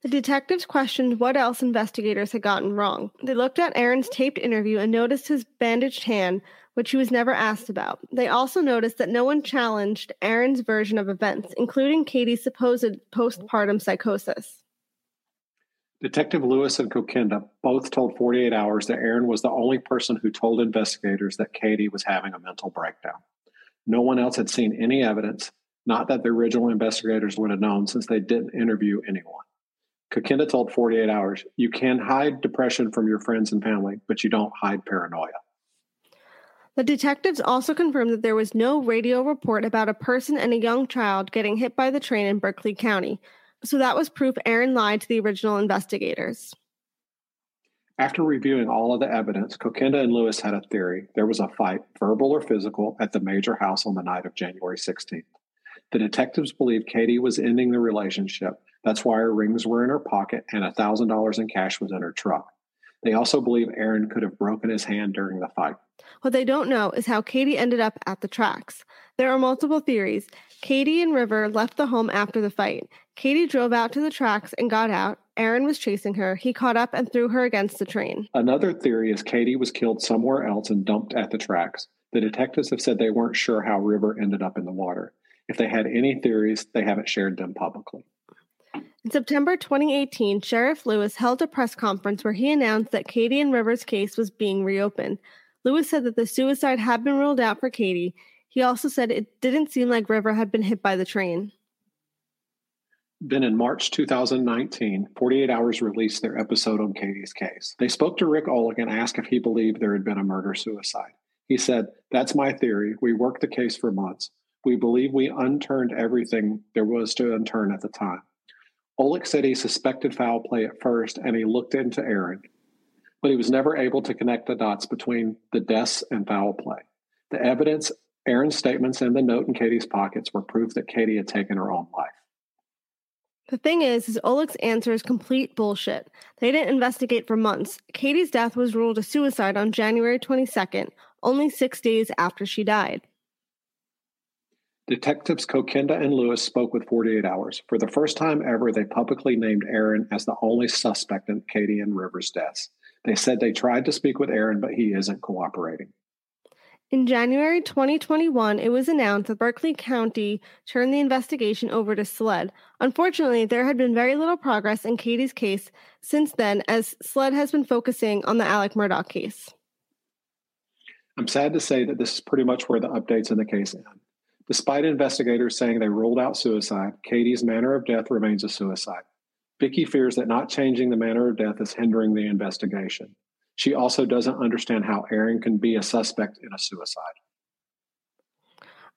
The detectives questioned what else investigators had gotten wrong. They looked at Aaron's taped interview and noticed his bandaged hand, which he was never asked about. They also noticed that no one challenged Aaron's version of events, including Kadie's supposed postpartum psychosis. Detective Lewis and Kokinda both told 48 Hours that Aaron was the only person who told investigators that Kadie was having a mental breakdown. No one else had seen any evidence, not that the original investigators would have known since they didn't interview anyone. Kokinda told 48 Hours, You can hide depression from your friends and family, but you don't hide paranoia. The detectives also confirmed that there was no radio report about a person and a young child getting hit by the train in Berkeley County, so that was proof Aaron lied to the original investigators. After reviewing all of the evidence, Kokinda and Lewis had a theory there was a fight, verbal or physical, at the major house on the night of January 16th. The detectives believed Kadie was ending the relationship. That's why her rings were in her pocket and $1,000 in cash was in her truck. They also believe Aaron could have broken his hand during the fight. What they don't know is how Kadie ended up at the tracks. There are multiple theories. Kadie and River left the home after the fight. Kadie drove out to the tracks and got out. Aaron was chasing her. He caught up and threw her against the train. Another theory is Kadie was killed somewhere else and dumped at the tracks. The detectives have said they weren't sure how River ended up in the water. If they had any theories, they haven't shared them publicly. In September 2018, Sheriff Lewis held a press conference where he announced that Kadie and Rivers' case was being reopened. Lewis said that the suicide had been ruled out for Kadie. He also said it didn't seem like River had been hit by the train. Then in March 2019, 48 Hours released their episode on Kadie's case. They spoke to Rick Olick and asked if he believed there had been a murder suicide. He said, That's my theory. We worked the case for months. We believe we unturned everything there was to unturn at the time. Olick said he suspected foul play at first and he looked into Aaron but he was never able to connect the dots between the deaths and foul play. The evidence, Aaron's statements, and the note in Kadie's pockets were proof that Kadie had taken her own life. The thing is, is Olick's answer is complete bullshit. They didn't investigate for months. Kadie's death was ruled a suicide on January 22nd, only six days after she died. Detectives Kokinda and Lewis spoke with 48 Hours. For the first time ever, they publicly named Aaron as the only suspect in Kadie and Rivers' deaths. They said they tried to speak with Aaron, but he isn't cooperating. In January 2021, it was announced that Berkeley County turned the investigation over to SLED. Unfortunately, there had been very little progress in Kadie's case since then, as SLED has been focusing on the Alex Murdaugh case. I'm sad to say that this is pretty much where the updates in the case end. Despite investigators saying they ruled out suicide, Kadie's manner of death remains a suicide. Vicki fears that not changing the manner of death is hindering the investigation. She also doesn't understand how Aaron can be a suspect in a suicide.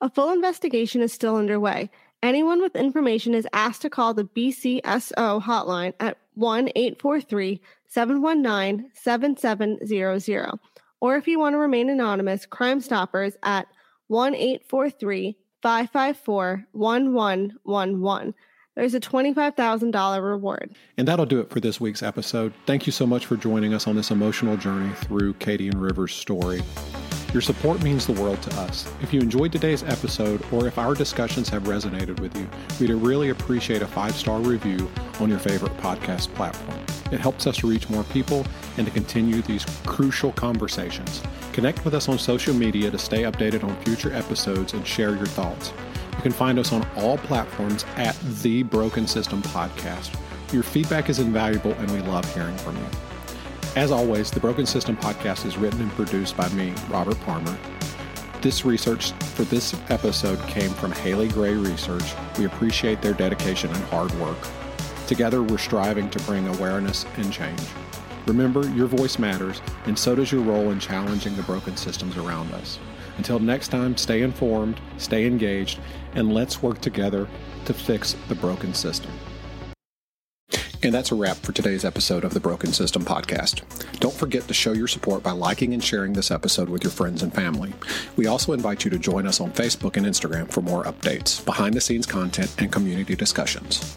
A full investigation is still underway. Anyone with information is asked to call the BCSO hotline at 1 843 719 7700. Or if you want to remain anonymous, Crime Stoppers at 1 843 554 1111. There's a $25,000 reward. And that'll do it for this week's episode. Thank you so much for joining us on this emotional journey through Kadie and River's story. Your support means the world to us. If you enjoyed today's episode or if our discussions have resonated with you, we'd really appreciate a five star review on your favorite podcast platform. It helps us to reach more people and to continue these crucial conversations. Connect with us on social media to stay updated on future episodes and share your thoughts. You can find us on all platforms at The Broken System Podcast. Your feedback is invaluable and we love hearing from you. As always, the Broken System Podcast is written and produced by me, Robert Parmer. This research for this episode came from Haley Gray Research. We appreciate their dedication and hard work. Together, we're striving to bring awareness and change. Remember, your voice matters, and so does your role in challenging the broken systems around us. Until next time, stay informed, stay engaged, and let's work together to fix the broken system. And that's a wrap for today's episode of the Broken System Podcast. Don't forget to show your support by liking and sharing this episode with your friends and family. We also invite you to join us on Facebook and Instagram for more updates, behind the scenes content, and community discussions.